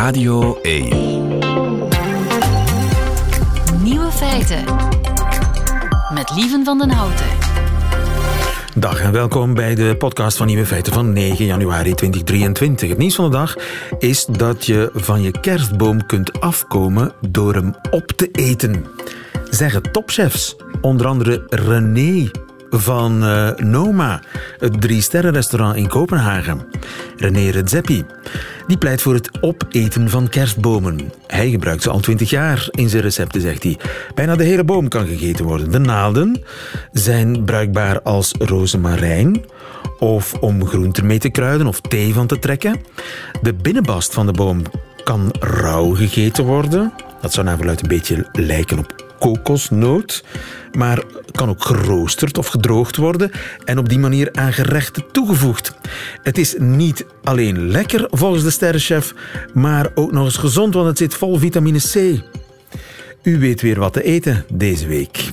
Radio 1. Nieuwe feiten. Met Lieven van den Houten. Dag en welkom bij de podcast van Nieuwe Feiten van 9 januari 2023. Het nieuws van de dag is dat je van je kerstboom kunt afkomen door hem op te eten. Zeggen topchefs, onder andere René van uh, Noma, het drie-sterren-restaurant in Kopenhagen. René Redzepi. Die pleit voor het opeten van kerstbomen. Hij gebruikt ze al twintig jaar in zijn recepten, zegt hij. Bijna de hele boom kan gegeten worden. De naalden zijn bruikbaar als rozemarijn of om groenten mee te kruiden of thee van te trekken. De binnenbast van de boom kan rauw gegeten worden. Dat zou naar verluid een beetje lijken op kokosnoot, maar kan ook geroosterd of gedroogd worden en op die manier aan gerechten toegevoegd. Het is niet alleen lekker volgens de sterrenchef, maar ook nog eens gezond, want het zit vol vitamine C. U weet weer wat te eten deze week.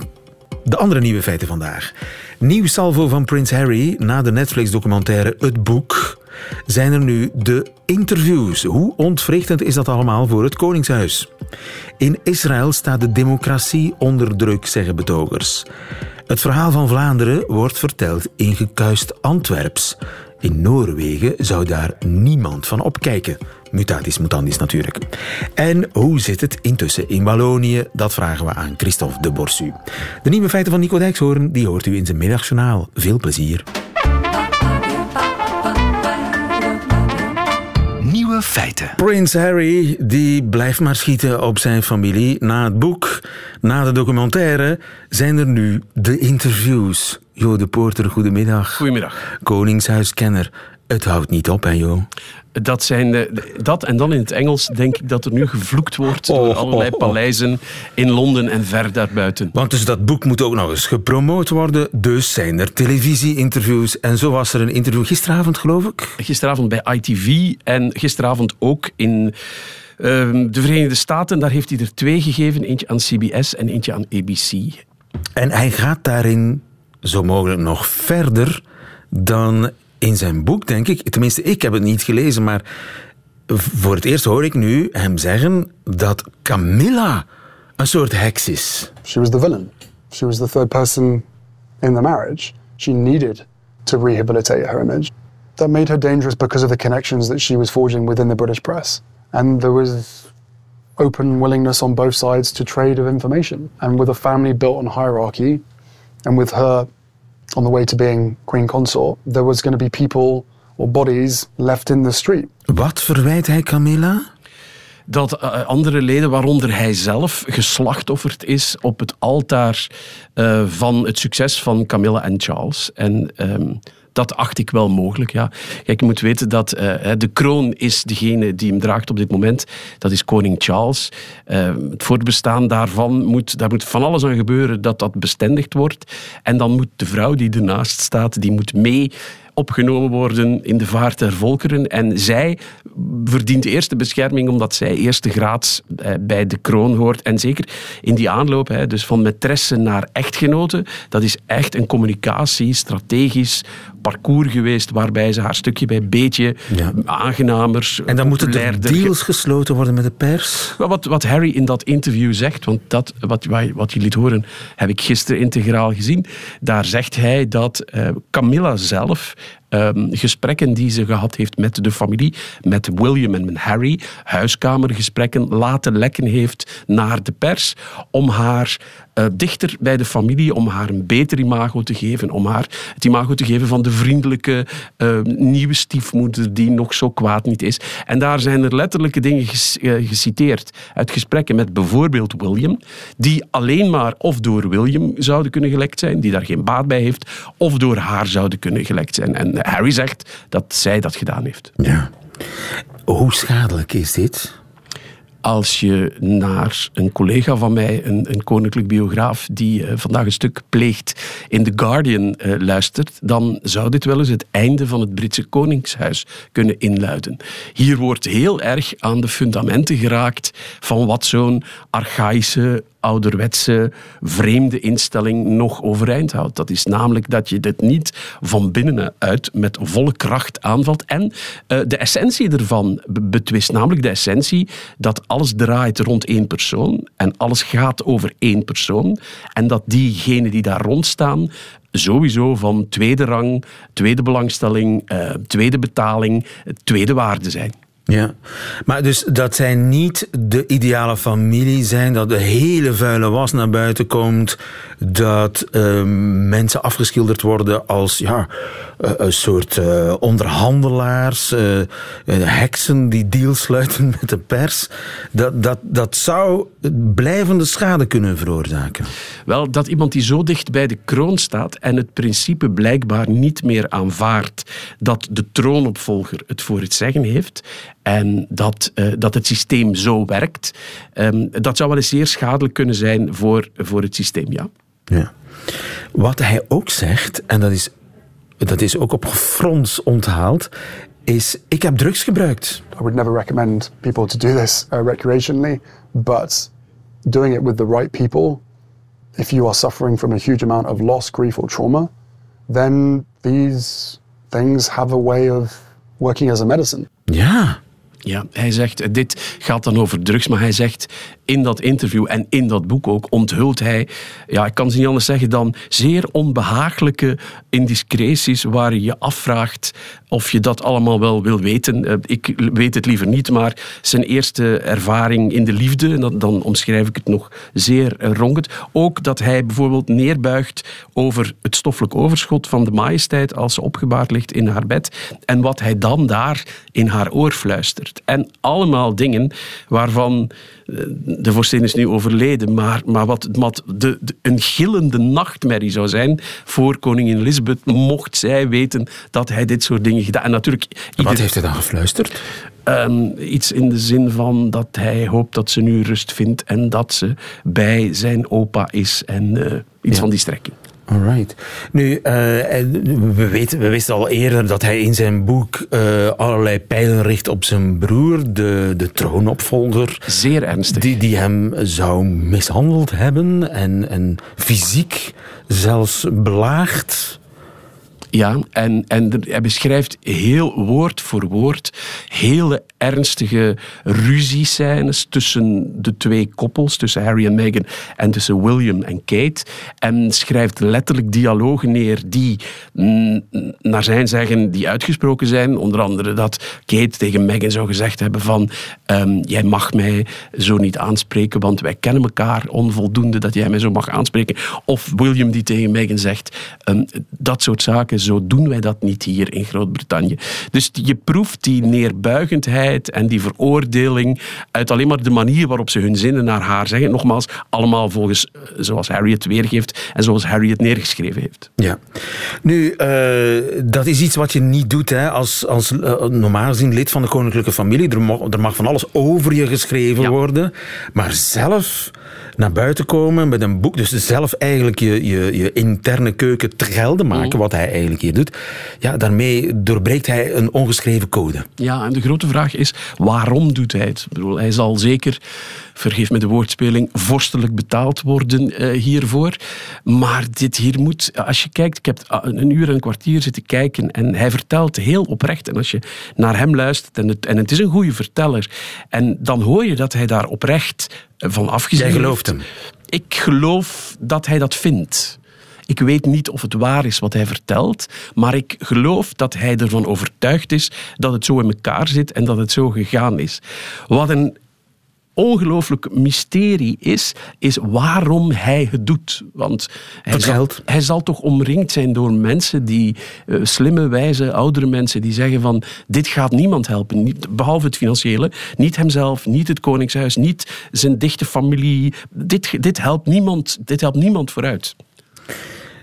De andere nieuwe feiten vandaag. Nieuw salvo van Prins Harry na de Netflix-documentaire Het Boek zijn er nu de interviews. Hoe ontwrichtend is dat allemaal voor het Koningshuis? In Israël staat de democratie onder druk, zeggen betogers. Het verhaal van Vlaanderen wordt verteld in gekuist Antwerps. In Noorwegen zou daar niemand van opkijken. Mutatis mutandis natuurlijk. En hoe zit het intussen in Wallonië? Dat vragen we aan Christophe de Borsu. De nieuwe feiten van Nico Dijkshoorn die hoort u in zijn middagjournaal. Veel plezier. Nieuwe feiten. Prins Harry die blijft maar schieten op zijn familie. Na het boek, na de documentaire, zijn er nu de interviews. Jo de Poorter, goedemiddag. Goedemiddag. Koningshuiskenner. Het houdt niet op, hè, Jo? Dat, zijn de, dat en dan in het Engels denk ik dat er nu gevloekt wordt door Oh, allerlei oh, oh. paleizen in Londen en ver daarbuiten. Want dus dat boek moet ook nog eens gepromoot worden. Dus zijn er televisie-interviews. En zo was er een interview gisteravond, geloof ik. Gisteravond bij ITV en gisteravond ook in ehm, de Verenigde Staten. Daar heeft hij er twee gegeven, eentje aan CBS en eentje aan ABC. En hij gaat daarin zo mogelijk nog verder dan in zijn boek, denk ik. Tenminste, ik heb het niet gelezen, maar voor het eerst hoor ik nu hem zeggen dat Camilla een soort heks is. She was the villain. She was the third person in the marriage. She needed to rehabilitate her image. That made her dangerous because of the connections that she was forging within the British press. And there was open willingness on both sides to trade of information. And with a family built on hierarchy, and with her on the way to being queen consort, there was going to be people or bodies left in the street. Wat verwijt hij Camilla? dat eh, andere leden, waaronder hij zelf, geslachtofferd is op het altaar eh, van het succes van Camilla en Charles. En ehm, dat acht ik wel mogelijk, ja. Kijk, je moet weten dat eh, de kroon is degene die hem draagt op dit moment. Dat is koning Charles. Eh, het voortbestaan daarvan moet, daar moet van alles aan gebeuren dat dat bestendigd wordt. En dan moet de vrouw die ernaast staat, die moet mee opgenomen worden in de vaart der volkeren. En zij verdient eerste bescherming omdat zij eerste graads eh, bij de kroon hoort. En zeker in die aanloop, hè, dus van maîtresse naar echtgenote, dat is echt een communicatie, strategisch parcours geweest waarbij ze haar stukje bij beetje Ja. aangenamer, En dan moeten er deals gesloten worden met de pers. Wat, wat Harry in dat interview zegt, want dat, wat, wat je liet horen, heb ik gisteren integraal gezien. Daar zegt hij dat eh, Camilla zelf ehm, gesprekken die ze gehad heeft met de familie, met William en met Harry, huiskamergesprekken, laten lekken heeft naar de pers om haar eh, dichter bij de familie, om haar een beter imago te geven, om haar het imago te geven van de vriendelijke eh, nieuwe stiefmoeder die nog zo kwaad niet is. En daar zijn er letterlijke dingen eh, geciteerd uit gesprekken met bijvoorbeeld William, die alleen maar of door William zouden kunnen gelekt zijn, die daar geen baat bij heeft, of door haar zouden kunnen gelekt zijn. En Harry zegt dat zij dat gedaan heeft. Ja. Hoe schadelijk is dit? Als je naar een collega van mij, een, een koninklijk biograaf, die eh, vandaag een stuk pleegt in The Guardian eh, luistert, dan zou dit wel eens het einde van het Britse koningshuis kunnen inluiden. Hier wordt heel erg aan de fundamenten geraakt van wat zo'n archaïsche ouderwetse, vreemde instelling nog overeind houdt. Dat is namelijk dat je dit niet van binnenuit met volle kracht aanvalt. En uh, de essentie ervan betwist, namelijk de essentie dat alles draait rond één persoon en alles gaat over één persoon. En dat diegenen die daar rond staan sowieso van tweede rang, tweede belangstelling, uh, tweede betaling, tweede waarde zijn. Ja, maar dus dat zij niet de ideale familie zijn, dat de hele vuile was naar buiten komt, dat uh, mensen afgeschilderd worden als ja, uh, een soort uh, onderhandelaars, heksen die deals sluiten met de pers. Dat, dat, dat zou blijvende schade kunnen veroorzaken. Wel, dat iemand die zo dicht bij de kroon staat en het principe blijkbaar niet meer aanvaardt dat de troonopvolger het voor het zeggen heeft en dat, uh, dat het systeem zo werkt, um, dat zou wel eens zeer schadelijk kunnen zijn voor, voor het systeem, ja. ja. Wat hij ook zegt, en dat is, dat is ook op frons onthaald, is ik heb drugs gebruikt. I would never recommend people to do this uh, recreationally, but doing it with the right people, if you are suffering from a huge amount of loss, grief or trauma, then these things have a way of working as a medicine. Ja. Ja, hij zegt, dit gaat dan over drugs, maar hij zegt in dat interview en in dat boek ook onthult hij, ja, ik kan ze niet anders zeggen dan zeer onbehagelijke indiscreties waar je je afvraagt of je dat allemaal wel wil weten. Eh, ik weet het liever niet, maar zijn eerste ervaring in de liefde, dan omschrijf ik het nog zeer ronkend. Ook dat hij bijvoorbeeld neerbuigt over het stoffelijk overschot van de majesteit als ze opgebaard ligt in haar bed en wat hij dan daar in haar oor fluistert. En allemaal dingen waarvan de vorstin is nu overleden, maar, maar wat, wat de, een gillende nachtmerrie zou zijn voor koningin Elizabeth, mocht zij weten dat hij dit soort dingen gedaan. En natuurlijk, Wat heeft hij dan gefluisterd? Um, iets in de zin van dat hij hoopt dat ze nu rust vindt en dat ze bij zijn opa is en uh, iets ja. van die strekking. Alright. Nu, uh, we, weten, we wisten al eerder dat hij in zijn boek uh, allerlei pijlen richt op zijn broer, de, de troonopvolger. Zeer ernstig. Die, die hem zou mishandeld hebben en, en fysiek zelfs belaagd. Ja, en, en hij beschrijft heel woord voor woord hele ernstige ruziescènes tussen de twee koppels, tussen Harry en Meghan en tussen William en Kate. En schrijft letterlijk dialogen neer die, mm, naar zijn zeggen, die uitgesproken zijn. Onder andere dat Kate tegen Meghan zou gezegd hebben van um, jij mag mij zo niet aanspreken, want wij kennen elkaar onvoldoende dat jij mij zo mag aanspreken. Of William die tegen Meghan zegt, um, dat soort zaken, zo doen wij dat niet hier in Groot-Brittannië. Dus je proeft die neerbuigendheid en die veroordeling uit alleen maar de manier waarop ze hun zinnen naar haar zeggen. Nogmaals, allemaal volgens eh, zoals Harry het weergeeft en zoals Harry het neergeschreven heeft. Ja. Nu, uh, dat is iets wat je niet doet hè, als, als uh, normaal gezien lid van de koninklijke familie. Er mag, er mag van alles over je geschreven ja. worden. Maar zelf naar buiten komen met een boek. Dus zelf eigenlijk je, je, je interne keuken te gelden maken, mm. wat hij eigenlijk hier doet. Ja, daarmee doorbreekt hij een ongeschreven code. Ja, en de grote vraag is, waarom doet hij het? Ik bedoel, hij zal zeker vergeef me de woordspeling, vorstelijk betaald worden uh, hiervoor. Maar dit hier moet, als je kijkt, ik heb een uur en een kwartier zitten kijken en hij vertelt heel oprecht. En als je naar hem luistert, en het, en het is een goede verteller, en dan hoor je dat hij daar oprecht van afgezien Jij gelooft hem? Ik geloof dat hij dat vindt. Ik weet niet of het waar is wat hij vertelt, maar ik geloof dat hij ervan overtuigd is dat het zo in elkaar zit en dat het zo gegaan is. Wat een ongelooflijk mysterie is, is waarom hij het doet. Want hij zal, hij zal, toch omringd zijn door mensen die, uh, slimme, wijze, oudere mensen, die zeggen van dit gaat niemand helpen, niet, behalve het financiële. Niet hemzelf, niet het koningshuis, niet zijn dichte familie. Dit, dit, helpt, niemand, dit helpt niemand vooruit.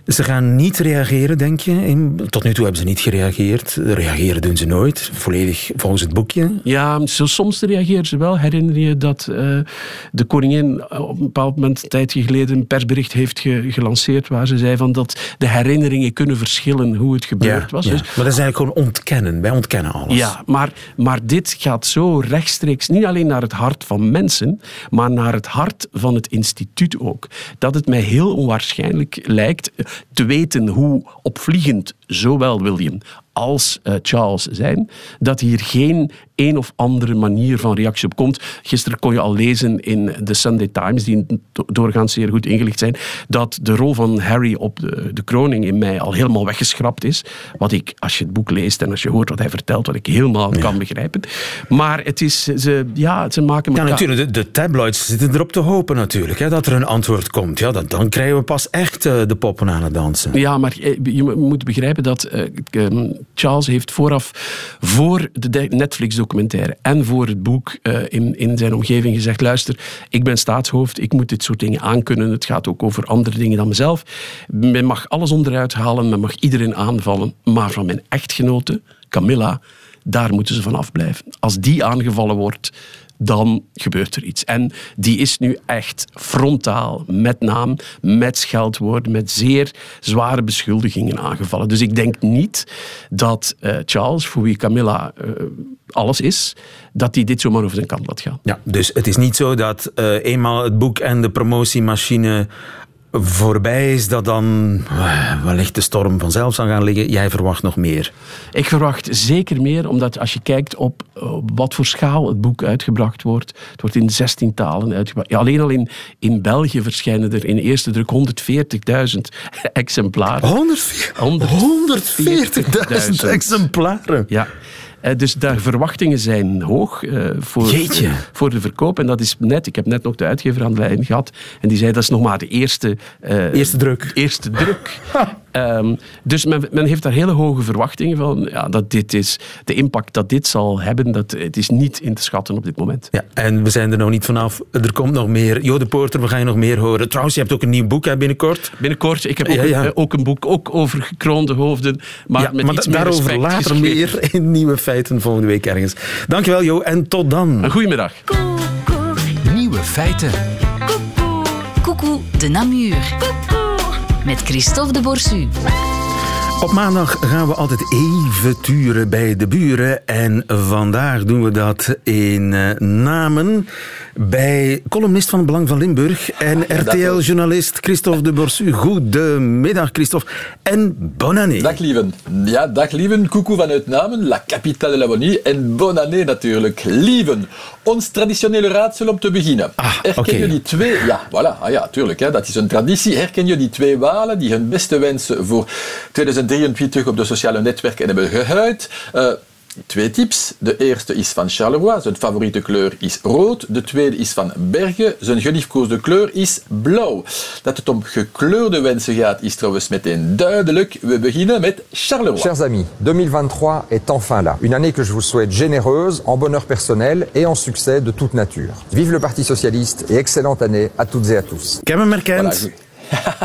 Ze gaan niet reageren, denk je? In, tot nu toe hebben ze niet gereageerd. Reageren doen ze nooit, volledig volgens het boekje. Ja, soms reageren ze wel. Herinner je dat uh, de koningin op een bepaald moment, een tijdje geleden, een persbericht heeft ge gelanceerd waar ze zei van dat de herinneringen kunnen verschillen hoe het gebeurd was. Ja. Dus, maar dat is eigenlijk gewoon ontkennen. Wij ontkennen alles. Ja, maar, maar dit gaat zo rechtstreeks niet alleen naar het hart van mensen, maar naar het hart van het instituut ook. Dat het mij heel onwaarschijnlijk lijkt te weten hoe opvliegend zowel William als uh, Charles zijn, dat hier geen een of andere manier van reactie op komt. Gisteren kon je al lezen in de Sunday Times, die doorgaans zeer goed ingelicht zijn, dat de rol van Harry op de, de kroning in mei al helemaal weggeschrapt is. Wat ik, als je het boek leest en als je hoort wat hij vertelt, wat ik helemaal kan begrijpen. Maar het is, ze, ja, ze maken elkaar... Ja, natuurlijk, de, de, tabloids zitten erop te hopen natuurlijk, hè, dat er een antwoord komt. Ja, dan, dan krijgen we pas echt uh, de poppen aan het dansen. Ja, maar je, je moet begrijpen dat uh, Charles heeft vooraf, voor de Netflix-documentaire en voor het boek uh, in, in zijn omgeving gezegd, luister, ik ben staatshoofd, ik moet dit soort dingen aankunnen. Het gaat ook over andere dingen dan mezelf. Men mag alles onderuit halen, men mag iedereen aanvallen, maar van mijn echtgenote, Camilla, daar moeten ze van afblijven. Als die aangevallen wordt, dan gebeurt er iets. En die is nu echt frontaal, met naam, met scheldwoorden, met zeer zware beschuldigingen aangevallen. Dus ik denk niet dat uh, Charles, voor wie Camilla uh, alles is, dat hij dit zomaar over zijn kant laat gaan. Ja, dus het is niet zo dat uh, eenmaal het boek en de promotiemachine voorbij is, dat dan wellicht de storm vanzelf zal gaan liggen. Jij verwacht nog meer? Ik verwacht zeker meer, omdat als je kijkt op wat voor schaal het boek uitgebracht wordt, het wordt in 16 talen uitgebracht. Ja, alleen al in, in België verschijnen er in eerste druk 140.000 exemplaren. 140.000 exemplaren? Ja. Dus de verwachtingen zijn hoog uh, voor, Jeetje. voor de verkoop. En dat is net, ik heb net nog de uitgever aan de lijn gehad. En die zei dat is nog maar de eerste, uh, eerste druk. Eerste druk. um, dus men, men, heeft daar hele hoge verwachtingen van. Ja, dat dit is, de impact dat dit zal hebben, dat, het is niet in te schatten op dit moment. Ja, en we zijn er nog niet vanaf. Er komt nog meer. Jode Poorter, we gaan je nog meer horen. Trouwens, je hebt ook een nieuw boek hè, binnenkort. Binnenkort. Ik heb ook, ja, ja. Een, ook een boek ook over gekroonde hoofden. Maar, ja, met maar iets daarover meer later geschreven. meer in Nieuwe Feiten volgende week ergens. Dankjewel Jo en tot dan. Een goedemiddag. Nieuwe Feiten. Coucou de Namur. Met Christophe de Borsu. Op maandag gaan we altijd even turen bij de buren. En vandaag doen we dat in uh, Namen bij columnist van Belang van Limburg en RTL-journalist Christophe de Borsu. Goedemiddag Christophe en bonne année. Dag lieven. Ja, dag lieven. Coucou vanuit Namen, la capitale de la Bonnie. En bonne année natuurlijk. Lieven, ons traditionele raadsel om te beginnen. Ah, Herken okay. je die twee... Ja, voilà. Ah, ja, tuurlijk. Hè, dat is een traditie. Herken je die twee walen die hun beste wensen voor 2023 op de sociale netwerken hebben gehuid? Uh, Twee tips. De eerste is van Charleroi, zijn favoriete kleur is rood. De tweede is van Bergen, zijn geliefkoosde kleur is blauw. Dat het om gekleurde wensen gaat is trouwens meteen duidelijk. We beginnen met Charleroi. Chers amis, 2023 est enfin là. Une année que je vous souhaite généreuse, en bonheur personnel et en succès de toute nature. Vive le Parti Socialiste et excellente année à toutes et à tous. Voilà,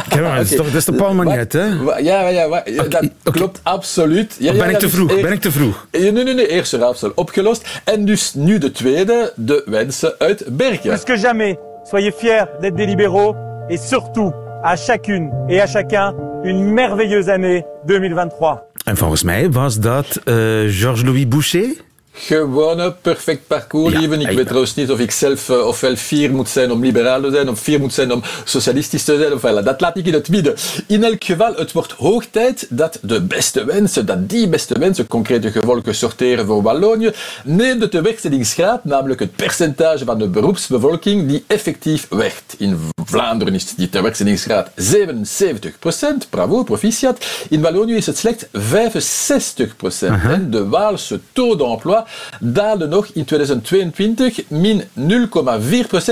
Kijk maar, dat is toch dat is de Paul Magnet, hè? Ja, ja, ja, dat okay. klopt absoluut. Ja, ben ja, ik te dus vroeg? eer- Ben ik te vroeg? Nee, nee, nee, eerste raadsel opgelost. En dus nu de tweede, de wensen uit Bergen. Plus que jamais, soyez fiers d'être des libéraux et surtout, à chacune et à chacun, une merveilleuse année 2023. En volgens mij was dat uh, Georges-Louis Boucher. Gewone, perfect parcours, Ja. Ik weet trouwens niet of ik zelf uh, ofwel fier moet zijn om liberaal te zijn, of fier moet zijn om socialistisch te zijn. Ofwel, dat laat ik in het midden. In elk geval, het wordt hoog tijd dat de beste wensen, dat die beste wensen, concrete gevolgen sorteren voor Wallonië, neemt de werkstellingsgraad, namelijk het percentage van de beroepsbevolking die effectief werkt. In Vlaanderen is die werkstellingsgraad 77%, bravo, proficiat. In Wallonië is het slechts 65%. En de Waalse taux d'emploi daalde nog in 2022 min 0,4%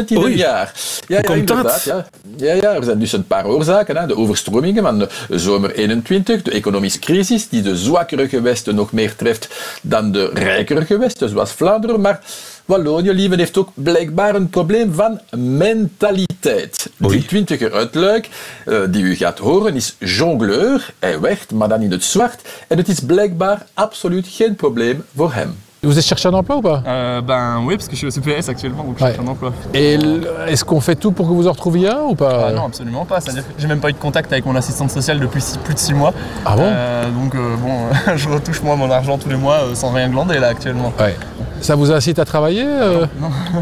in Oei. een jaar. Ja, inderdaad, Ja. Ja, ja, er zijn dus een paar oorzaken. Hè. De overstromingen van de zomer 21, de economische crisis, die de zwakkere gewesten nog meer treft dan de rijkere gewesten, zoals Vlaanderen. Maar Wallonië, Lieven, heeft ook blijkbaar een probleem van mentaliteit. Die twintiger uit Luik, uh, die u gaat horen, is jongleur. Hij werkt, maar dan in het zwart. En het is blijkbaar absoluut geen probleem voor hem. Vous êtes chercheur d'emploi ou pas euh, Ben oui, parce que je suis au CPS actuellement, donc je Ouais. cherche un emploi. Et est-ce qu'on fait tout pour que vous en retrouviez un ou pas Ah non, absolument pas. C'est-à-dire que j'ai même pas eu de contact avec mon assistante sociale depuis six- plus de 6 mois. Ah bon Euh, Donc euh, bon, je retouche moi mon argent tous les mois euh, sans rien glander là actuellement. Ouais. Ça vous incite à travailler euh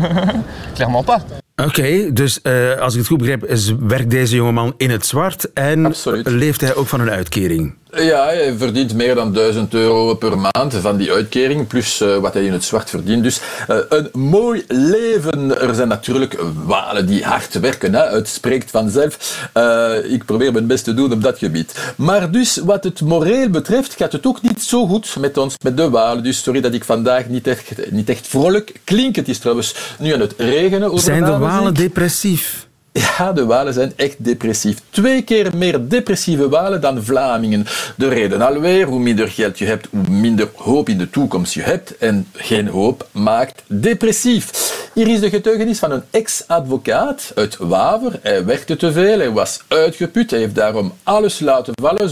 Clairement pas. Oké, dus eh, als ik het goed begrijp, werkt deze jongeman in het zwart en Absoluut. leeft hij ook van een uitkering? Ja, hij verdient meer dan 1000 euro per maand van die uitkering, plus eh, wat hij in het zwart verdient. Dus eh, een mooi leven. Er zijn natuurlijk walen die hard werken, hè. het spreekt vanzelf. Eh, ik probeer mijn best te doen op dat gebied. Maar dus, wat het moreel betreft, gaat het ook niet zo goed met ons, met de walen. Dus sorry dat ik vandaag niet echt, niet echt vrolijk klink. Het is trouwens nu aan het regenen Zijn de Walen, depressief? Ja, de Walen zijn echt depressief. Twee keer meer depressieve Walen dan Vlamingen. De reden alweer, hoe minder geld je hebt, hoe minder hoop in de toekomst je hebt. En geen hoop maakt depressief. Hier is de getuigenis van een ex-advocaat uit Waver. Hij werkte te veel, hij was uitgeput, hij heeft daarom alles laten vallen,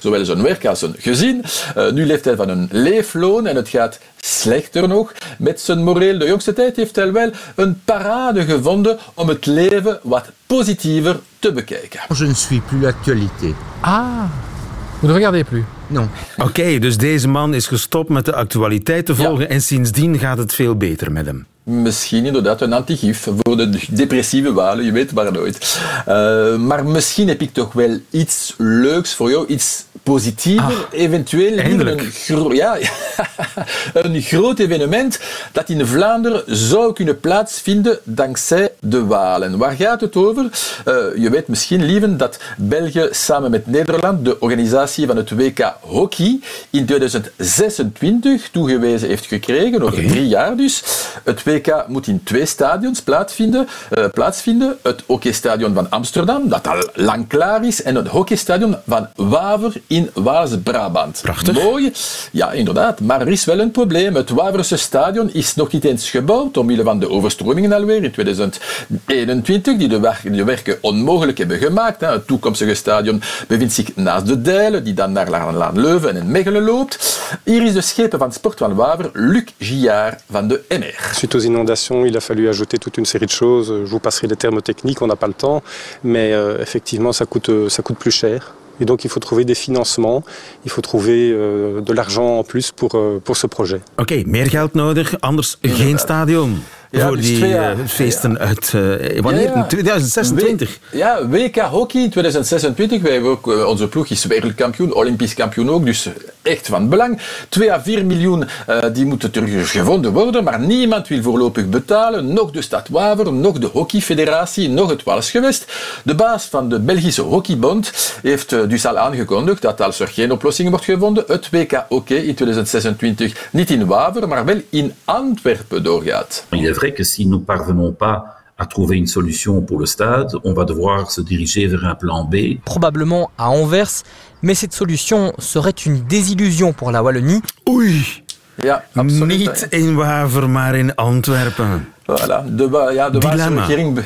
zowel zijn werk als zijn gezin. Eh, nu leeft hij van een leefloon en het gaat slechter nog. Met zijn moreel de jongste tijd heeft hij wel een parade gevonden om het leven wat positiever te bekijken. Je ne suis plus l'actualité. Ah Vous ne regardez plus Non. Oké, dus deze man is gestopt met de actualiteit te volgen en sindsdien gaat het veel beter met hem. Misschien inderdaad een antigif voor de depressieve walen, je weet maar nooit. Eh, maar misschien heb ik toch wel iets leuks voor jou, iets positiever, eventueel liever eindelijk. een, gro- ja, een groot evenement dat in Vlaanderen zou kunnen plaatsvinden dankzij de Walen. Waar gaat het over? Eh, je weet misschien, lieven, dat België samen met Nederland de organisatie van het WK Hockey in 2026 toegewezen heeft gekregen, over drie jaar dus. Het WK moet in twee stadions plaatsvinden. eh, plaatsvinden. Het hockeystadion van Amsterdam, dat al lang klaar is, en het hockeystadion van Waver in Waals-Brabant. Prachtig. Mooi. Ja, inderdaad. Maar er is wel een probleem. Het Waverse stadion is nog niet eens gebouwd, omwille van de overstromingen alweer in 2021, die de, wer- de werken onmogelijk hebben gemaakt. hè. Het toekomstige stadion bevindt zich naast de Dijlen, die dan naar Laan Laan Leuven en Mechelen loopt. Hier is de schepen van Sport van Waver, Luc Gillard van de MR. Suite aux inondations, il a fallu ajouter toute une série de choses. Je vous passerai les termes techniques, on n'a pas le temps, mais euh, effectivement, ça coûte, euh, ça coûte plus cher. Et donc, il faut trouver des financements, il faut trouver euh, de l'argent en plus pour, euh, pour ce projet. Oké, meer geld nodig, anders geen stadion. Ja, voor dus die twee jaar. eh, feesten uit... eh, wanneer? Ja, ja. In 2026? W- ja, WK Hockey in 2026. Wij hebben ook, eh, onze ploeg is wereldkampioen, olympisch kampioen ook, dus echt van belang. 2 à 4 miljoen eh, die moeten teruggevonden worden, maar niemand wil voorlopig betalen. Nog de stad Waver, nog de hockeyfederatie, nog het Waalsgewest. De baas van de Belgische Hockeybond heeft eh, dus al aangekondigd dat als er geen oplossing wordt gevonden, het WK Hockey in 2026 niet in Waver, maar wel in Antwerpen doorgaat. Est vrai que si nous parvenons pas à trouver une solution pour le stade, on va devoir se diriger vers un plan B. probablement à Anvers, mais cette solution serait une désillusion pour la Wallonie. Oei, Ja, absoluut. niet in Waver, maar in Antwerpen. Voilà, de, ja, de Waalse Dilemma. regering...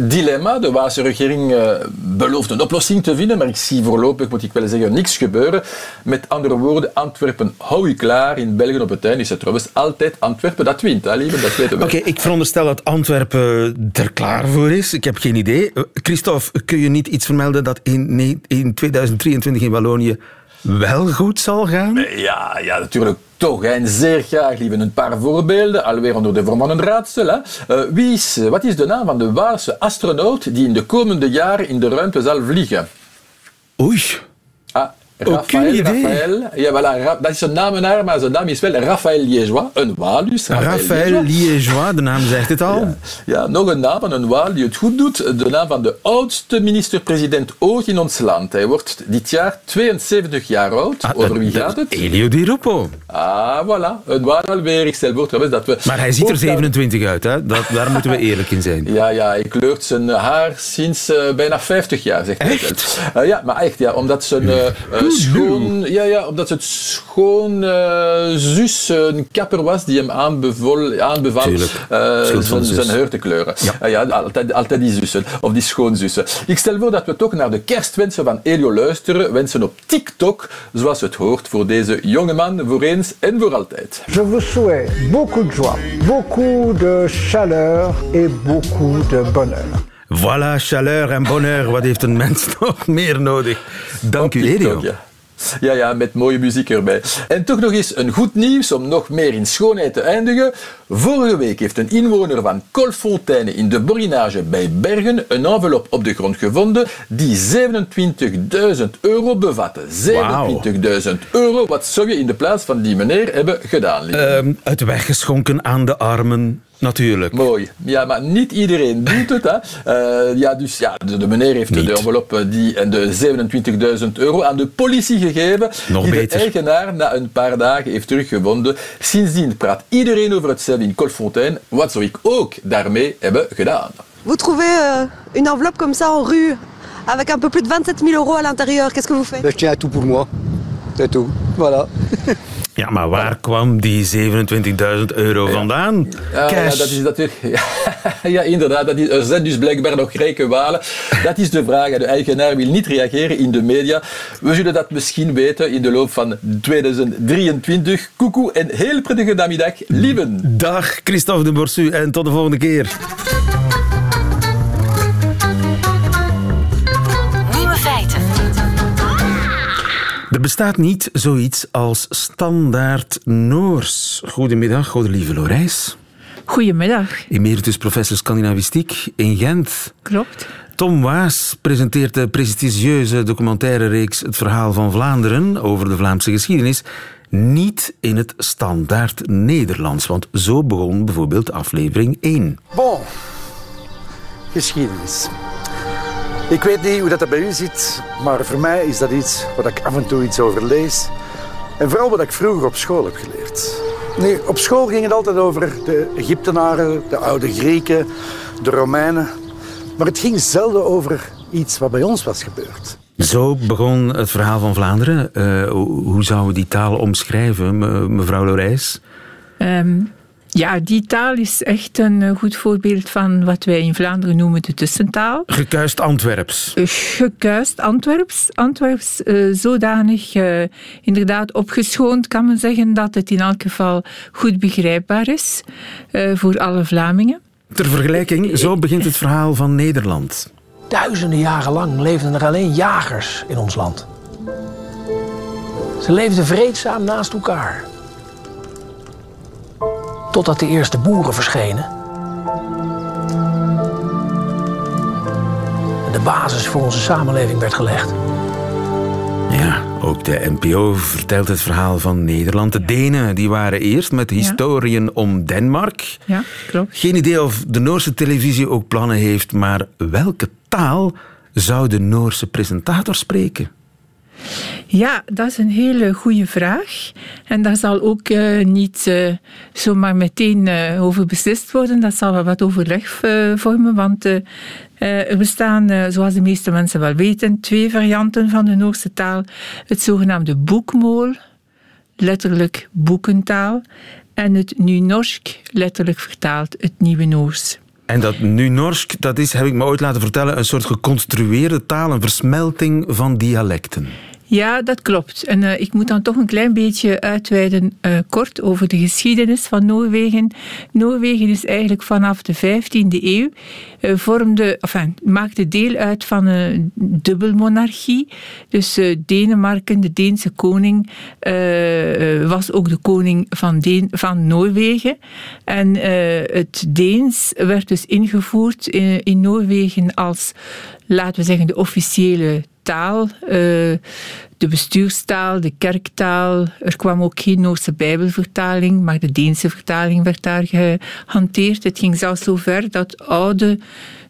dilemma. De Waalse regering eh, belooft een oplossing te vinden, maar ik zie voorlopig, moet ik wel zeggen, niks gebeuren. Met andere woorden, Antwerpen, hou je klaar. In België op het einde is het trouwens altijd Antwerpen dat wint, hè, lieve, dat weten we. Oké, ik veronderstel dat Antwerpen er klaar voor is. Ik heb geen idee. Eh, Christophe, kun je niet iets vermelden dat in, in 2023 in Wallonië wel goed zal gaan? Ja, ja, natuurlijk toch. hè. En zeer graag, lieve. Een paar voorbeelden, alweer onder de vorm van een raadsel. Hè. Eh, wie is, wat is de naam van de Waalse astronaut die in de komende jaren in de ruimte zal vliegen? Oei. Ook Raphaël. Ja, voilà, dat is een namenaar, maar zijn naam is wel Raphaël Liégeois. Een Waal dus. Raphaël Liégeois, de naam zegt het al. Ja, nog een naam van een Waal die het goed doet. De naam van de oudste minister-president ooit in ons land. Hij wordt dit jaar 72 jaar oud. Ah, Over wie gaat het? Elio Di Rupo. Ah, voilà. Een Waal alweer. Ik stel voor trouwens dat we... Maar hij ziet er Ook dat- 27 uit, hè? Dat, daar moeten we eerlijk in zijn. Ja, ja, hij kleurt zijn haar sinds eh, bijna 50 jaar, zegt hij zelf. Eh, ja, maar echt, ja, omdat zijn, schoon, ja, ja, omdat het schoonzus een kapper was die hem aanbeval, aanbeval eh, zijn, zus. zijn haar te kleuren. Ja. Ah ja, altijd, altijd die zussen, of die schoonzussen. Ik stel voor dat we toch naar de kerstwensen van Elio luisteren. Wensen op TikTok, zoals het hoort voor deze jonge man, voor eens en voor altijd. Je vous souhaite beaucoup de joie, beaucoup de chaleur et beaucoup de bonheur. Voilà, chaleur en bonheur. Wat heeft een mens nog meer nodig? Dank u, Elio. TikTok, ja. Ja, ja, met mooie muziek erbij. En toch nog eens een goed nieuws om nog meer in schoonheid te eindigen. Vorige week heeft een inwoner van Kolfonteinen in de Borinage bij Bergen een envelop op de grond gevonden die 27.000 euro bevatte. 27.000 euro, wat zou je in de plaats van die meneer hebben gedaan? Ehm, het weggeschonken aan de armen, natuurlijk. Mooi. Ja, maar niet iedereen doet het. Hè. Eh, ja, dus ja, de, de meneer heeft de envelop eh, die, en de 27.000 euro aan de politie gegeven. Nog die beter. de eigenaar na een paar dagen heeft teruggevonden. Sindsdien praat iedereen over hetzelfde in Colfontaine. Wat zou ik ook daarmee hebben gedaan? Vous trouvez euh, une enveloppe comme ça en rue avec un peu plus de 27 000 euros à l'intérieur. Qu'est-ce que vous faites Je tiens tout pour moi. C'est tout. Voilà. Ja, maar waar kwam die 27.000 euro vandaan? Ah, ja, Cash. dat is natuurlijk... Ja, inderdaad. Dat is, er zijn dus blijkbaar nog rijke walen. Dat is de vraag. De eigenaar wil niet reageren in de media. We zullen dat misschien weten in de loop van 2023. Koekoe en heel prettige namiddag, lieven. Dag, Christophe de Borsu en tot de volgende keer. Er bestaat niet zoiets als standaard Noors. Goedemiddag, goede lieve Lorijs. Goedemiddag. Emeritus professor Scandinavistiek in Gent. Klopt. Tom Waas presenteert de prestigieuze documentaire-reeks Het Verhaal van Vlaanderen over de Vlaamse geschiedenis niet in het standaard Nederlands, want zo begon bijvoorbeeld aflevering 1. Bon, geschiedenis. Ik weet niet hoe dat bij u zit, maar voor mij is dat iets waar ik af en toe iets over lees. En vooral wat ik vroeger op school heb geleerd. Nee, op school ging het altijd over de Egyptenaren, de oude Grieken, de Romeinen. Maar het ging zelden over iets wat bij ons was gebeurd. Zo begon het verhaal van Vlaanderen. Eh, hoe zouden we die taal omschrijven, me- mevrouw Lorijs? Ehm, ja, die taal is echt een eh, goed voorbeeld van wat wij in Vlaanderen noemen de tussentaal. Gekuist Antwerps. Eh, Gekuist Antwerps. Antwerps eh, zodanig eh, inderdaad opgeschoond kan men zeggen dat het in elk geval goed begrijpbaar is eh, voor alle Vlamingen. Ter vergelijking, zo begint het verhaal van Nederland. Duizenden jaren lang leefden er alleen jagers in ons land. Ze leefden vreedzaam naast elkaar. Totdat de eerste boeren verschenen. En de basis voor onze samenleving werd gelegd. Ja, ook de NPO vertelt het verhaal van Nederland. De Denen die waren eerst met historieën om Denemark. Ja, klopt. Geen idee of de Noorse televisie ook plannen heeft, maar welke taal zou de Noorse presentator spreken? Ja, dat is een hele goede vraag. En daar zal ook eh, niet eh, zomaar meteen eh, over beslist worden. Dat zal wel wat overleg vormen, want er bestaan, zoals de meeste mensen wel weten, twee varianten van de Noorse taal. Het zogenaamde boekmool, letterlijk boekentaal, en het nu-norsk, letterlijk vertaald het nieuwe Noors. En dat nu-Norsk, dat is, heb ik me ooit laten vertellen, een soort geconstrueerde taal, een versmelting van dialecten. Ja, dat klopt. En eh, ik moet dan toch een klein beetje uitweiden eh, kort over de geschiedenis van Noorwegen. Noorwegen is eigenlijk vanaf de 15e eeuw eh, vormde, maakte deel uit van een dubbelmonarchie. Dus Denemarken, de Deense koning, was ook de koning van, van Noorwegen. En het Deens werd dus ingevoerd in, in Noorwegen als, laten we zeggen, de officiële taal, eh, de bestuurstaal, de kerktaal. Er kwam ook geen Noorse Bijbelvertaling, maar de Deense vertaling werd daar gehanteerd. Het ging zelfs zo ver dat oude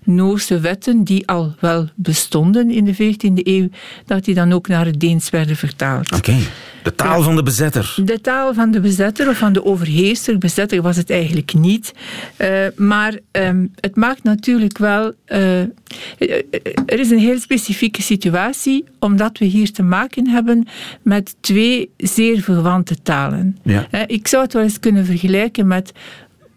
Noorse wetten die al wel bestonden in de 14e eeuw, dat die dan ook naar het Deens werden vertaald. Oké, de taal van de bezetter. De taal van de bezetter of van de overheerser, bezetter was het eigenlijk niet. Uh, maar um, het maakt natuurlijk wel. Uh, er is een heel specifieke situatie, omdat we hier te maken hebben met twee zeer verwante talen. Ja. Ik zou het wel eens kunnen vergelijken met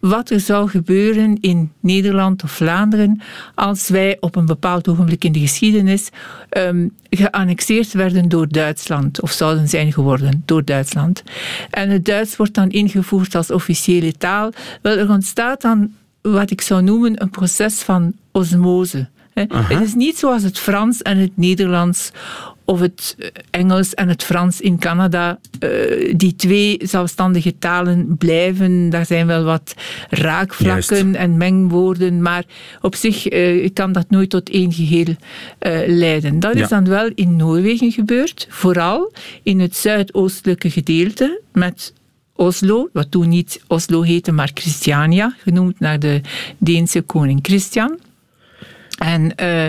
wat er zou gebeuren in Nederland of Vlaanderen als wij op een bepaald ogenblik in de geschiedenis um, geannexeerd werden door Duitsland, of zouden zijn geworden door Duitsland. En het Duits wordt dan ingevoerd als officiële taal. Wel, er ontstaat dan wat ik zou noemen een proces van osmose. Het is niet zoals het Frans en het Nederlands of het Engels en het Frans in Canada. Uh, die twee zelfstandige talen blijven. Daar zijn wel wat raakvlakken Juist. en mengwoorden, maar op zich uh, kan dat nooit tot één geheel uh, leiden. Dat Ja. is dan wel in Noorwegen gebeurd, vooral in het zuidoostelijke gedeelte met Oslo, wat toen niet Oslo heette, maar Christiania, genoemd naar de Deense koning Christian. En eh,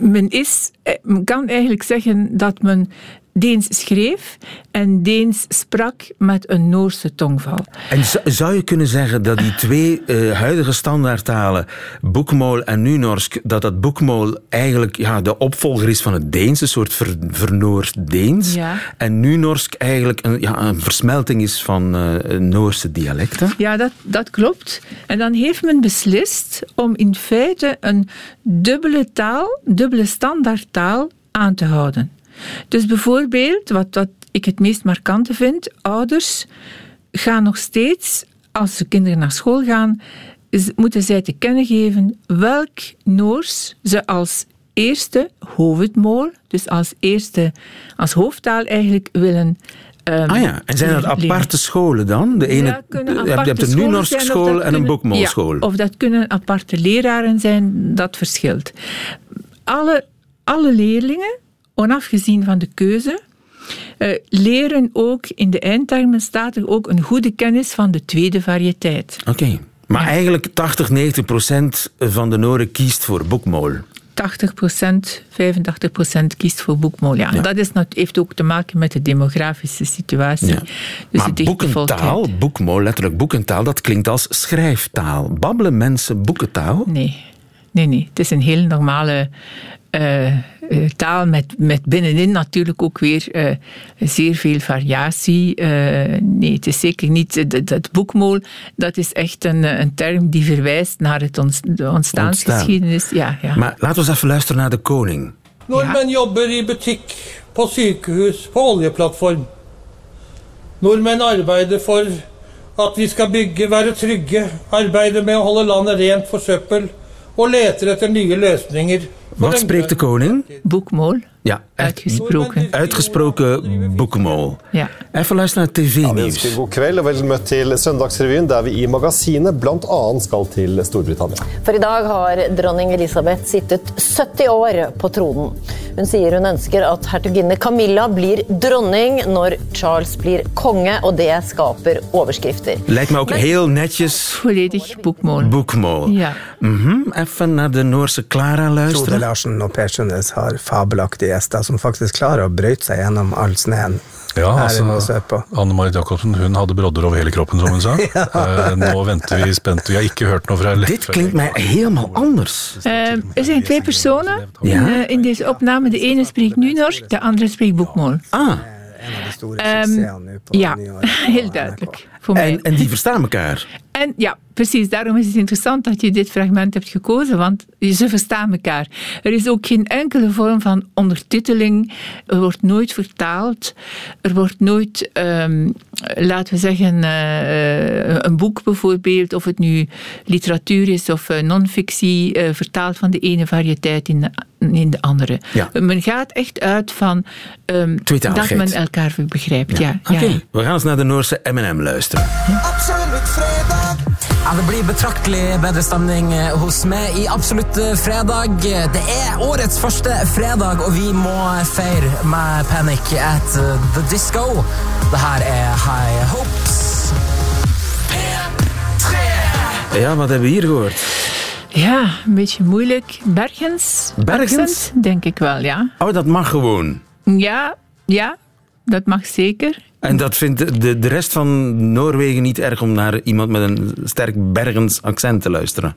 men, is, eh, men kan eigenlijk zeggen dat men Deens schreef en Deens sprak met een Noorse tongval. En zou je kunnen zeggen dat die twee eh, huidige standaardtalen, boekmool en Nunorsk, dat dat boekmool eigenlijk ja, de opvolger is van het Deens, een soort ver, vernoord Deens. Ja. En Nunorsk eigenlijk een, ja, een versmelting is van eh, Noorse dialecten. Ja, dat, dat klopt. En dan heeft men beslist om in feite een dubbele taal, dubbele standaardtaal aan te houden. Dus bijvoorbeeld, wat, wat ik het meest markante vind, ouders gaan nog steeds, als de kinderen naar school gaan, moeten zij te kennen geven welk Noors ze als eerste hoofdmool, dus als eerste, als hoofdtaal eigenlijk willen ehm, Ah ja, en zijn dat leren. aparte scholen dan? De ene, Ja, je hebt- een Nunorsk school en een. Ja, of dat kunnen aparte leraren zijn, dat verschilt. Alle, alle leerlingen, onafgezien van de keuze, eh, leren ook in de eindtermen staat er ook een goede kennis van de tweede variëteit. Oké. Maar eigenlijk 80, 90 procent van de Noren kiest voor boekmool. 80%, 85% kiest voor boekmool. Ja. Dat is, heeft ook te maken met de demografische situatie. Ja. Dus maar boekentaal, boekmool, letterlijk boekentaal, dat klinkt als schrijftaal. Babbelen mensen boekentaal? Nee, nee, nee. Het is een heel normale eh, eh, taal met, met binnenin natuurlijk ook weer eh, zeer veel variatie. Eh, nee, het is zeker niet... Dat, dat boekmool, dat is echt een, een term die verwijst naar het ontstaansgeschiedenis. Ja, ja. Maar laten we eens even luisteren naar de koning. Nordmenn jobber i butikk, på sykehus, på oljeplattform. Nordmenn arbeider for at vi skal bygge, være trygge, arbeide med å holde landet rent for søppel og leter etter nye løsninger. spreekt de koning? Boekmool. Ja, uitgesproken. Uitgesproken boekmool. Ja. Even luisteren naar Ja, vi tv-nieuws. ønsker god kveld og vel møtt til Søndagsrevyen, der vi i magasinet bl.a. skal til Storbritannia. For i dag har dronning Elisabeth sittet 70 år på tronen. Hun sier hun ønsker at hertuginne Camilla blir dronning når Charles blir konge, og det skaper overskrifter. Lijkt me ook heel netjes. Volledig boekmool. Boekmool. Ja. Mhm, Even naar de Noorse Clara Frode luisteren. Larsen og Per Sundnes har fabelaktige gjester som faktisk klarer å brøyte seg gjennom all sneen. Ja, altså. Anne Marit Jacobsen hun hadde brodder over hele kroppen, som hun sa. Eh, nå venter vi spent. Vi har ikke hørt noe fra Dit klinkt mij helemaal anders. Eh, er zijn twee personen Ja? eh, in deze opname. De ene spreekt nu Norsk, de andere spreekt boekmool. Ah. Ehm, ja, helt duidelijk. Voor mij. En, en die verstaan elkaar. En ja, precies. Daarom is het interessant dat je dit fragment hebt gekozen, want ze verstaan elkaar. Er is ook geen enkele vorm van ondertiteling. Er wordt nooit vertaald. Er wordt nooit, ehm, laten we zeggen, eh, een boek bijvoorbeeld, of het nu literatuur is of eh, non-fictie, eh, vertaald van de ene variëteit in de, in de andere. Ja. Men gaat echt uit van ehm, dat men elkaar begrijpt. Ja. Oké, ja. we gaan eens naar de Noorse M&M luisteren. Absolutt fredag. Ja, det blir betraktelig bedre stemning eh, hos meg i Absolutt fredag. Det er årets første fredag, og vi må feire med Panic at eh, the Disco. Det her er High Hopes. Ja, wat hebben we hier gehoord? Ja, een beetje moeilijk. Bergens? Bergens? accent, denk ik wel, ja. Oh, dat mag gewoon. Ja, ja, dat mag zeker. En dat vindt de, de rest van Noorwegen niet erg om naar iemand met een sterk Bergens accent te luisteren.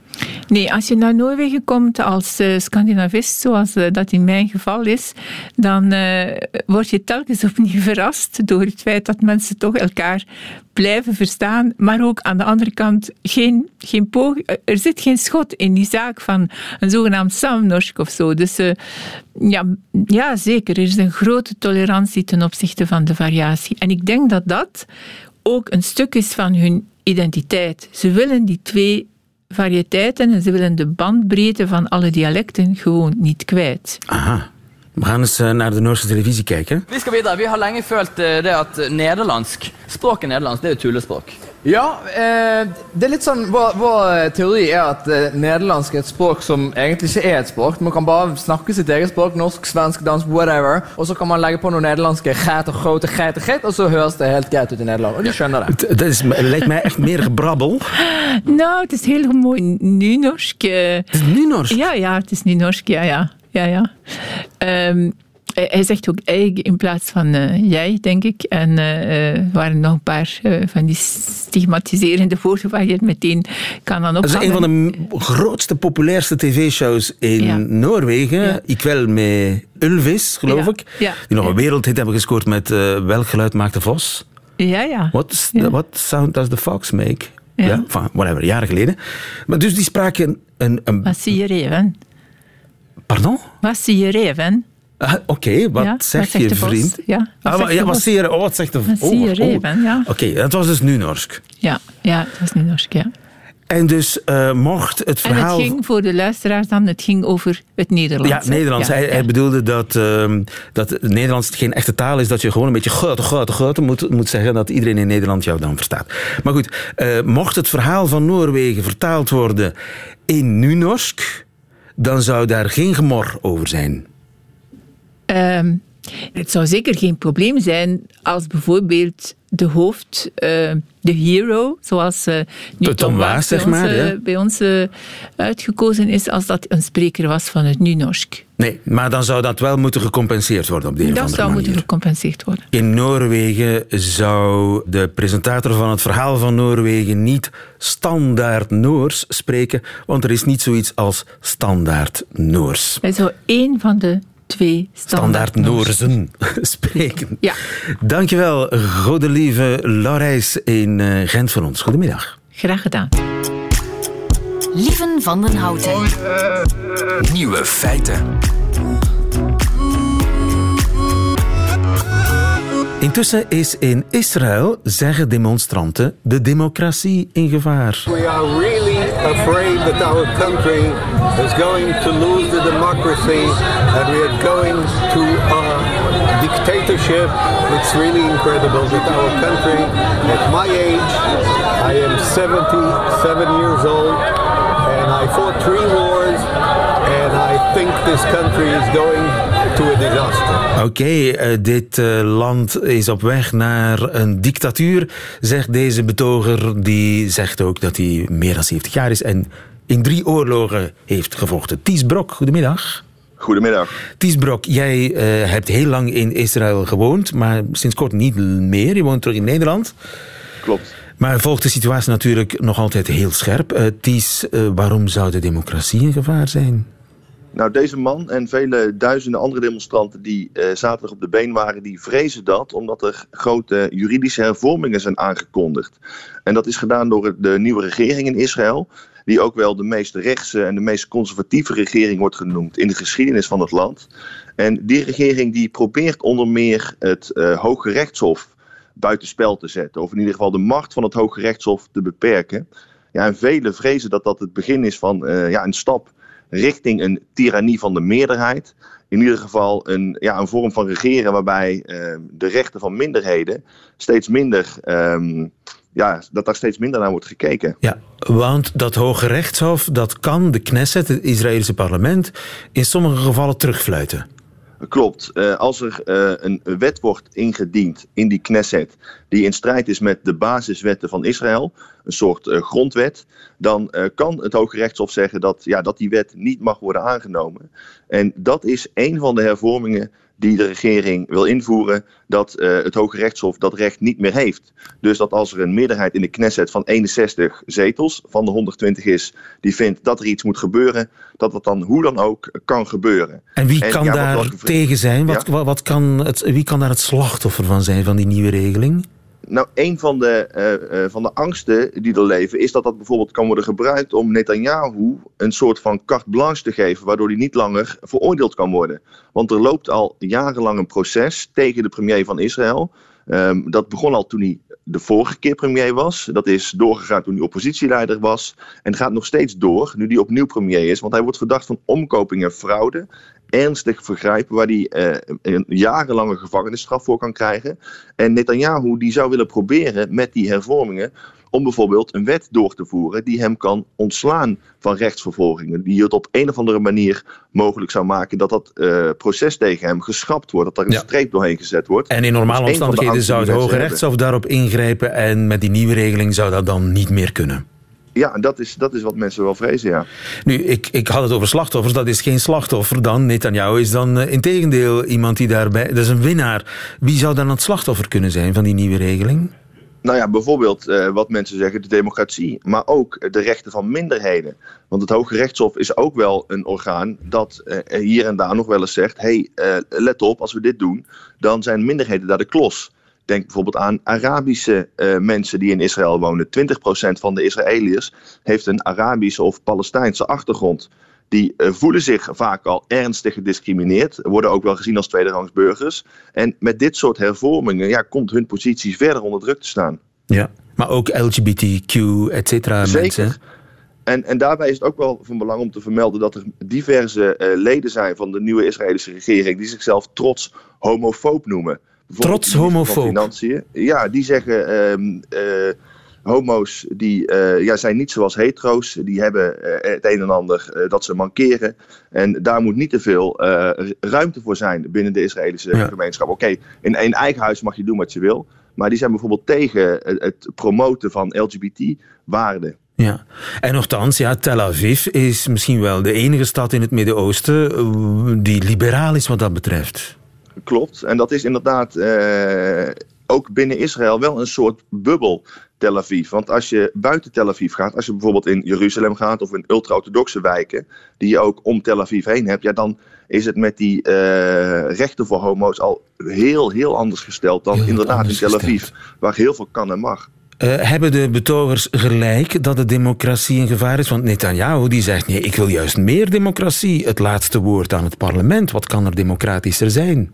Nee, als je naar Noorwegen komt als eh, Scandinavist, zoals eh, dat in mijn geval is, dan eh, word je telkens opnieuw verrast door het feit dat mensen toch elkaar blijven verstaan, maar ook aan de andere kant geen, geen er zit geen schot in die zaak van een zogenaamd samnorsk of zo. Dus ja, ja, zeker, er is een grote tolerantie ten opzichte van de variatie. Ik denk dat dat ook een stuk is van hun identiteit. Ze willen die twee variëteiten en ze willen de bandbreedte van alle dialecten gewoon niet kwijt. Aha. We gaan eens eh, naar de Noorse televisie kijken. Vi skal videre. Vi har lenge følt eh, det at eh, nederlandsk, språket nederlandsk, det er jo tullespråk. Ja, eh, det er litt sånn Vår, vår teori er at eh, nederlandsk er et språk som egentlig ikke er et språk. Man kan bare snakke sitt eget språk, norsk, svensk, dansk, whatever. Og så kan man legge på noe nederlandske geit og grote geit og geit, og så høres det helt greit ut i Nederland. Og de skjønner det. Dat is, lijkt mij echt meer gebrabbel. Nou, het is heel mooi nu-norsk. Het is nu-norsk? Ja, ja, het is nu-norsk, ja, ja. ja, ja. Ehm, hij zegt ook eigen in plaats van eh, jij, denk ik. En eh, eh, er waren nog een paar van die stigmatiserende woorden waar je het meteen kan aan Dat is ophangen. een van de grootste, populairste tv-shows in Ja. Noorwegen. Ik wel met Ulvis, geloof Ja, ik. ja. Die nog een wereldhit hebben gescoord met Welk geluid maakt de vos? Ja, ja. What, what sound does the fox make? Ja. Ja, enfin, whatever, jaren geleden. Maar dus die spraken een... een Wat zie je reven? pardon? Wat zie je reven? Ah, Oké, wat Ja, wat zegt je vriend? Ja, wat ah, zegt wa- de ja, wat vos? zie je? Oh, wat zegt de Wat zie je oh, reven, ja. Oké, dat was dus nu Norsk. Ja, ja, dat was nu-norsk, ja. En dus eh, mocht het En verhaal... het ging voor de luisteraars dan, het ging over het Nederlands. Ja? Nederlands. Ja, hij, ja. hij bedoelde dat, ehm, dat het Nederlands geen echte taal is, dat je gewoon een beetje grote, grote, grote moet, moet zeggen, dat iedereen in Nederland jou dan verstaat. Maar goed, eh, mocht het verhaal van Noorwegen vertaald worden in Nunorsk, dan zou daar geen gemor over zijn. Ehm, het zou zeker geen probleem zijn als bijvoorbeeld de hoofd, eh, de hero, zoals eh nu De Tom Waas, bij zeg ons, maar, eh, ja. bij ons eh, uitgekozen is, als dat een spreker was van het Nu-Norsk. Nee, maar dan zou dat wel moeten gecompenseerd worden op de een of Dat zou manier. moeten gecompenseerd worden. In Noorwegen zou de presentator van het verhaal van Noorwegen niet standaard Noors spreken, want er is niet zoiets als standaard Noors. Hij zou één van de twee standaard, Standaard Noorzen spreken. Ja. Dankjewel, godelieve Laurijs in eh, Gent voor ons. Goedemiddag. Graag gedaan. Lieven van den Houten. Nieuwe feiten. Intussen is in Israël, zeggen demonstranten, de democratie in gevaar. We are really afraid that our country is going to lose the democracy and we are going to a dictatorship. It's really incredible that our country, at my age, I am 77 years old and I fought three wars and I think this country is going to a disaster. Oké, eh, dit eh, land is op weg naar een dictatuur, zegt deze betoger. Die zegt ook dat hij meer dan 70 jaar is en in drie oorlogen heeft gevochten. Ties Brok, goedemiddag. Goedemiddag. Ties Brok, jij eh, hebt heel lang in Israël gewoond, maar sinds kort niet meer. Je woont terug in Nederland. Klopt. Maar volgt de situatie natuurlijk nog altijd heel scherp. Eh Ties, eh, waarom zou de democratie in gevaar zijn? Nou, deze man en vele duizenden andere demonstranten die zaterdag op de been waren, die vrezen dat omdat er grote juridische hervormingen zijn aangekondigd. En dat is gedaan door de nieuwe regering in Israël, die ook wel de meest rechtse en de meest conservatieve regering wordt genoemd in de geschiedenis van het land. En die regering die probeert onder meer het eh Hoge Rechtshof buitenspel te zetten, of in ieder geval de macht van het Hoge Rechtshof te beperken. Ja, en velen vrezen dat dat het begin is van eh, ja, een stap richting een tirannie van de meerderheid. In ieder geval een, ja, een vorm van regeren waarbij eh, de rechten van minderheden steeds minder, ehm, ja, dat daar steeds minder naar wordt gekeken. Ja, want dat Hoge Rechtshof, dat kan de Knesset, het Israëlische parlement, in sommige gevallen terugfluiten. Klopt. Eh, als er eh, een wet wordt ingediend in die Knesset die in strijd is met de basiswetten van Israël, een soort eh, grondwet, dan kan het Hoge Rechtshof zeggen dat, ja, dat die wet niet mag worden aangenomen. En dat is een van de hervormingen die de regering wil invoeren, dat eh, het Hoge Rechtshof dat recht niet meer heeft. Dus dat als er een meerderheid in de Knesset van 61 zetels van de 120 is, die vindt dat er iets moet gebeuren, dat dat dan hoe dan ook kan gebeuren. En wie kan ja, daar tegen zijn? Wat, Ja? wat, wat kan het, wie kan daar het slachtoffer van zijn, van die nieuwe regeling? Nou, een van de, eh, eh, van de angsten die er leven is dat dat bijvoorbeeld kan worden gebruikt om Netanyahu een soort van carte blanche te geven, waardoor hij niet langer veroordeeld kan worden. Want er loopt al jarenlang een proces tegen de premier van Israël. Ehm, dat begon al toen hij de vorige keer premier was. Dat is doorgegaan toen hij oppositieleider was. En gaat nog steeds door nu hij opnieuw premier is. Want hij wordt verdacht van omkoping en fraude. Ernstig vergrijpen waar hij eh, een jarenlange gevangenisstraf voor kan krijgen. En Netanyahu die zou willen proberen met die hervormingen om bijvoorbeeld een wet door te voeren die hem kan ontslaan van rechtsvervolgingen. Die het op een of andere manier mogelijk zou maken dat dat eh, proces tegen hem geschrapt wordt. Dat er een streep doorheen gezet wordt. En in normale omstandigheden zou het Hoge Rechtshof daarop ingrijpen en met die nieuwe regeling zou dat dan niet meer kunnen. Ja, dat is, dat is wat mensen wel vrezen, ja. Nu, ik, ik had het over slachtoffers. Dat is geen slachtoffer dan. Netanyahu is dan uh, integendeel iemand die daarbij... Dat is een winnaar. Wie zou dan het slachtoffer kunnen zijn van die nieuwe regeling? Nou ja, bijvoorbeeld eh, wat mensen zeggen, de democratie, maar ook de rechten van minderheden. Want het Hoge Rechtshof is ook wel een orgaan dat eh, hier en daar nog wel eens zegt: hey, eh, let op, als we dit doen, dan zijn minderheden daar de klos. Denk bijvoorbeeld aan Arabische mensen die in Israël wonen. 20% van de Israëliërs heeft een Arabische of Palestijnse achtergrond. Die eh, voelen zich vaak al ernstig gediscrimineerd, worden ook wel gezien als tweederangs burgers. En met dit soort hervormingen ja, komt hun positie verder onder druk te staan. Ja, maar ook LGBTQ, et cetera, Zeker. mensen. En, en daarbij is het ook wel van belang om te vermelden dat er diverse eh, leden zijn van de nieuwe Israëlische regering die zichzelf trots homofoob. Bijvoorbeeld Trots homofoob? Financiën. Ja, die zeggen ehm, eh, homo's die, eh, ja, zijn niet zoals hetero's. Die hebben eh, het een en ander eh, dat ze mankeren. En daar moet niet te veel ruimte voor zijn binnen de Israëlische Ja. gemeenschap. Oké, in een eigen huis mag je doen wat je wil. Maar die zijn bijvoorbeeld tegen het, promoten van LGBT-waarden. Ja. En nogthans, ja, Tel Aviv is misschien wel de enige stad in het Midden-Oosten die liberaal is wat dat betreft. Klopt. En dat is inderdaad ook binnen Israël wel een soort bubbel Tel Aviv. Want als je buiten Tel Aviv gaat, als je bijvoorbeeld in Jeruzalem gaat of in ultra-orthodoxe wijken, die je ook om Tel Aviv heen hebt, ja, dan is het met die eh, rechten voor homo's al heel, heel anders gesteld dan inderdaad in Tel Aviv, waar heel veel kan en mag. Eh, hebben de betogers gelijk dat de democratie in gevaar is? Want Netanyahu die zegt, nee, ik wil juist meer democratie. Het laatste woord aan het parlement. Wat kan er democratischer zijn?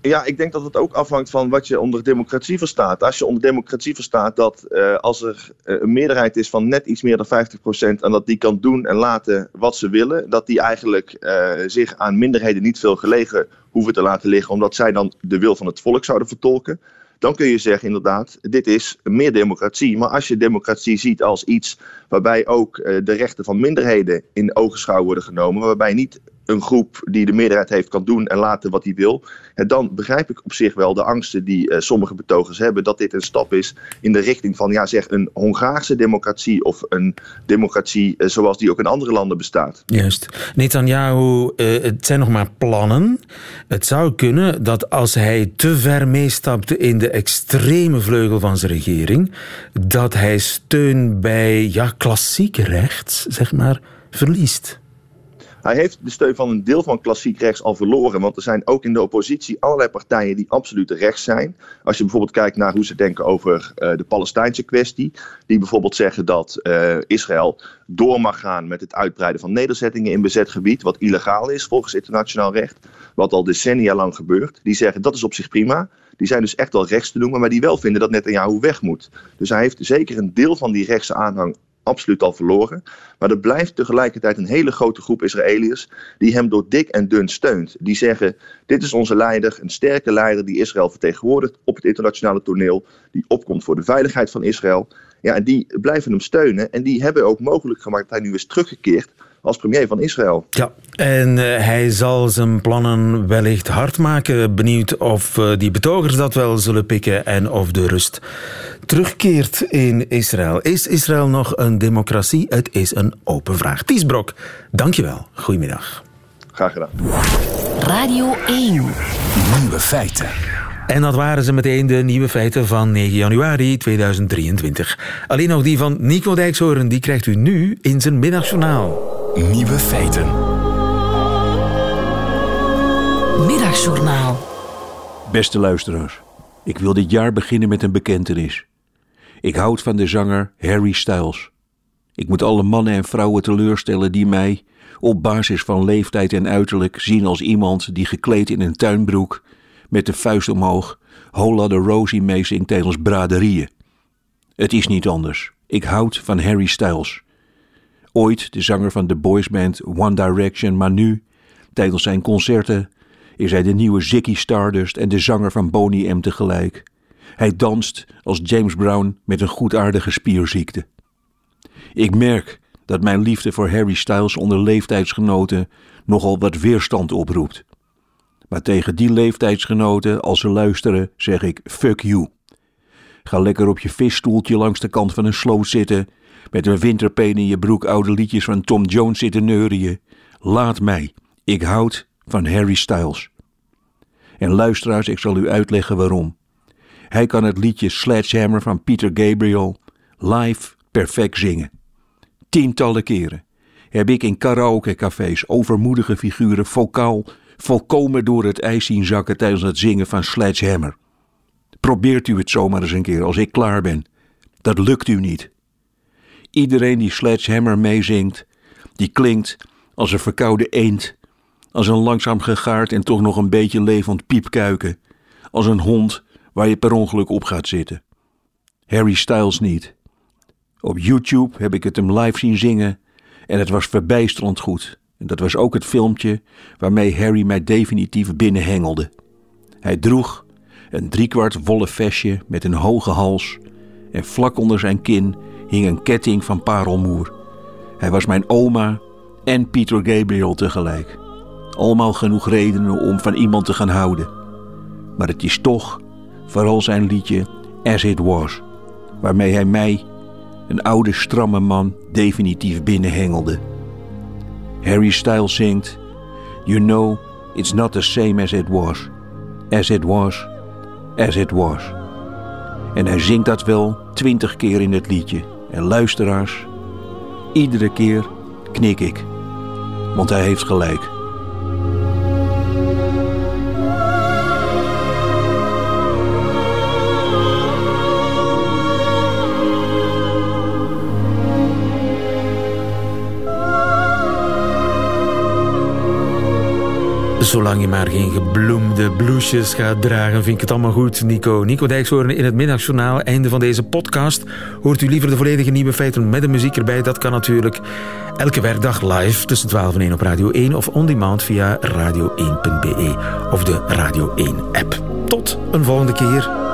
Ja, ik denk dat het ook afhangt van wat je onder democratie verstaat. Als je onder democratie verstaat dat eh, als er eh, een meerderheid is van net iets meer dan 50% en dat die kan doen en laten wat ze willen, dat die eigenlijk eh, zich aan minderheden niet veel gelegen hoeven te laten liggen, omdat zij dan de wil van het volk zouden vertolken. Dan kun je zeggen, inderdaad, dit is meer democratie. Maar als je democratie ziet als iets waarbij ook de rechten van minderheden in ogenschouw worden genomen, waarbij niet een groep die de meerderheid heeft kan doen en laten wat hij wil, ja, dan begrijp ik op zich wel de angsten die eh, sommige betogers hebben dat dit een stap is in de richting van ja, zeg een Hongaarse democratie of een democratie eh, zoals die ook in andere landen bestaat. Juist. Netanyahu, eh, het zijn nog maar plannen. Het zou kunnen dat als hij te ver meestapte in de extreme vleugel van zijn regering, dat hij steun bij ja, klassiek rechts, zeg maar, verliest. Hij heeft de steun van een deel van klassiek rechts al verloren. Want er zijn ook in de oppositie allerlei partijen die absoluut rechts zijn. Als je bijvoorbeeld kijkt naar hoe ze denken over eh, de Palestijnse kwestie. Die bijvoorbeeld zeggen dat eh, Israël door mag gaan met het uitbreiden van nederzettingen in bezet gebied. Wat illegaal is volgens internationaal recht. Wat al decennia lang gebeurt. Die zeggen dat is op zich prima. Die zijn dus echt wel rechts te noemen. Maar die wel vinden dat Netanyahu weg moet. Dus hij heeft zeker een deel van die rechtse aanhang absoluut al verloren. Maar er blijft tegelijkertijd een hele grote groep Israëliërs die hem door dik en dun steunt. Die zeggen, dit is onze leider, een sterke leider die Israël vertegenwoordigt op het internationale toneel. Die opkomt voor de veiligheid van Israël. Ja, en die blijven hem steunen en die hebben ook mogelijk gemaakt dat hij nu is teruggekeerd als premier van Israël. Ja, en eh, hij zal zijn plannen wellicht hard maken. Benieuwd of eh, die betogers dat wel zullen pikken en of de rust terugkeert in Israël. Is Israël nog een democratie? Het is een open vraag. Ties Brok, dankjewel. Goedemiddag. Graag gedaan. Radio 1. Nieuwe feiten. En dat waren ze meteen de nieuwe feiten van 9 januari 2023. Alleen nog die van Nico Dijkshoorn, die krijgt u nu in zijn middagjournaal. Nieuwe feiten. Middagjournaal. Beste luisteraars, ik wil dit jaar beginnen met een bekentenis. Ik houd van de zanger Harry Styles. Ik moet alle mannen en vrouwen teleurstellen die mij, op basis van leeftijd en uiterlijk, zien als iemand die gekleed in een tuinbroek, met de vuist omhoog, Hola de Rosie meezingt tijdens braderieën. Het is niet anders. Ik houd van Harry Styles. Ooit de zanger van de boysband One Direction, maar nu, tijdens zijn concerten, is hij de nieuwe Ziggy Stardust en de zanger van Boney M tegelijk. Hij danst als James Brown met een goedaardige spierziekte. Ik merk dat mijn liefde voor Harry Styles onder leeftijdsgenoten nogal wat weerstand oproept. Maar tegen die leeftijdsgenoten, als ze luisteren, zeg ik fuck you. Ga lekker op je visstoeltje langs de kant van een sloot zitten, met een winterpeen in je broek oude liedjes van Tom Jones zitten neurieën. Laat mij. Ik houd van Harry Styles. En luisteraars, ik zal u uitleggen waarom. Hij kan het liedje Sledgehammer van Peter Gabriel live perfect zingen. Tientallen keren heb ik in karaokecafés overmoedige figuren vocaal volkomen door het ijs zien zakken tijdens het zingen van Sledgehammer. Probeert u het zomaar eens een keer als ik klaar ben. Dat lukt u niet. Iedereen die Sledgehammer meezingt, die klinkt als een verkoude eend, als een langzaam gegaard en toch nog een beetje levend piepkuiken, als een hond waar je per ongeluk op gaat zitten. Harry Styles niet. Op YouTube heb ik het hem live zien zingen en het was verbijsterend goed. En dat was ook het filmpje waarmee Harry mij definitief binnenhengelde. Hij droeg een driekwart wollen vestje met een hoge hals en vlak onder zijn kin hing een ketting van parelmoer. Hij was mijn oma en Peter Gabriel tegelijk. Allemaal genoeg redenen om van iemand te gaan houden. Maar het is toch vooral zijn liedje As It Was, waarmee hij mij, een oude stramme man, definitief binnenhengelde. Harry Styles zingt: You know, it's not the same as it was. As it was, as it was. En hij zingt dat wel twintig keer in het liedje. En luisteraars, iedere keer knik ik. Want hij heeft gelijk. Zolang je maar geen gebloemde blouses gaat dragen, vind ik het allemaal goed, Nico. Nico Dijkshoorn in het middagjournaal. Einde van deze podcast. Hoort u liever de volledige nieuwe feiten met de muziek erbij? Dat kan natuurlijk elke werkdag live tussen 12 en 1 op Radio 1 of on demand via radio1.be of de Radio 1 app. Tot een volgende keer.